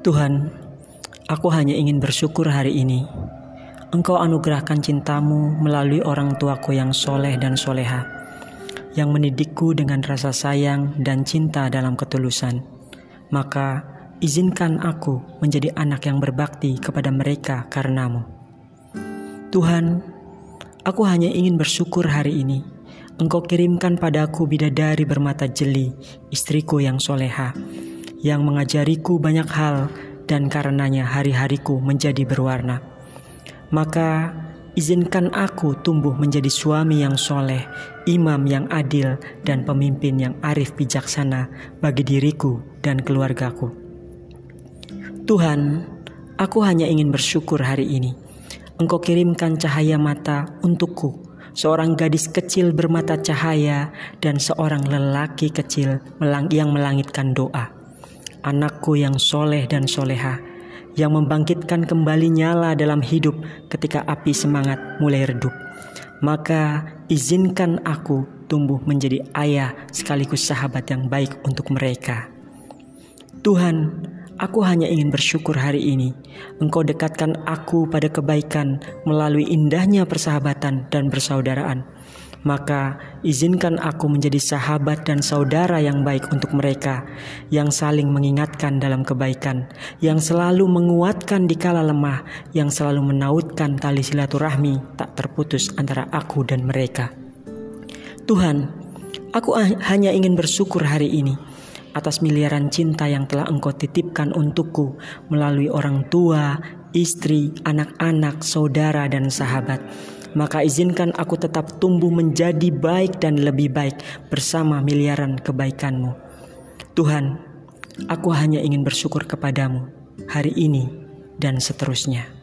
Tuhan, aku hanya ingin bersyukur hari ini. Engkau anugerahkan cintamu melalui orang tuaku yang soleh dan soleha, yang mendidikku dengan rasa sayang dan cinta dalam ketulusan. Maka izinkan aku menjadi anak yang berbakti kepada mereka karenamu. Tuhan, aku hanya ingin bersyukur hari ini. Engkau kirimkan padaku bidadari bermata jeli, istriku yang soleha, yang mengajariku banyak hal dan karenanya hari-hariku menjadi berwarna. Maka izinkan aku tumbuh menjadi suami yang soleh, imam yang adil, dan pemimpin yang arif bijaksana bagi diriku dan keluargaku. Tuhan, aku hanya ingin bersyukur hari ini. Engkau kirimkan cahaya mata untukku, seorang gadis kecil bermata cahaya dan seorang lelaki kecil yang melangitkan doa anakku yang soleh dan soleha, yang membangkitkan kembali nyala dalam hidup ketika api semangat mulai redup. Maka izinkan aku tumbuh menjadi ayah sekaligus sahabat yang baik untuk mereka. Tuhan, aku hanya ingin bersyukur hari ini. Engkau dekatkan aku pada kebaikan melalui indahnya persahabatan dan persaudaraan maka izinkan aku menjadi sahabat dan saudara yang baik untuk mereka, yang saling mengingatkan dalam kebaikan, yang selalu menguatkan di kala lemah, yang selalu menautkan tali silaturahmi tak terputus antara aku dan mereka. Tuhan, aku hanya ingin bersyukur hari ini atas miliaran cinta yang telah Engkau titipkan untukku melalui orang tua, istri, anak-anak, saudara, dan sahabat maka izinkan aku tetap tumbuh menjadi baik dan lebih baik bersama miliaran kebaikanmu. Tuhan, aku hanya ingin bersyukur kepadamu hari ini dan seterusnya.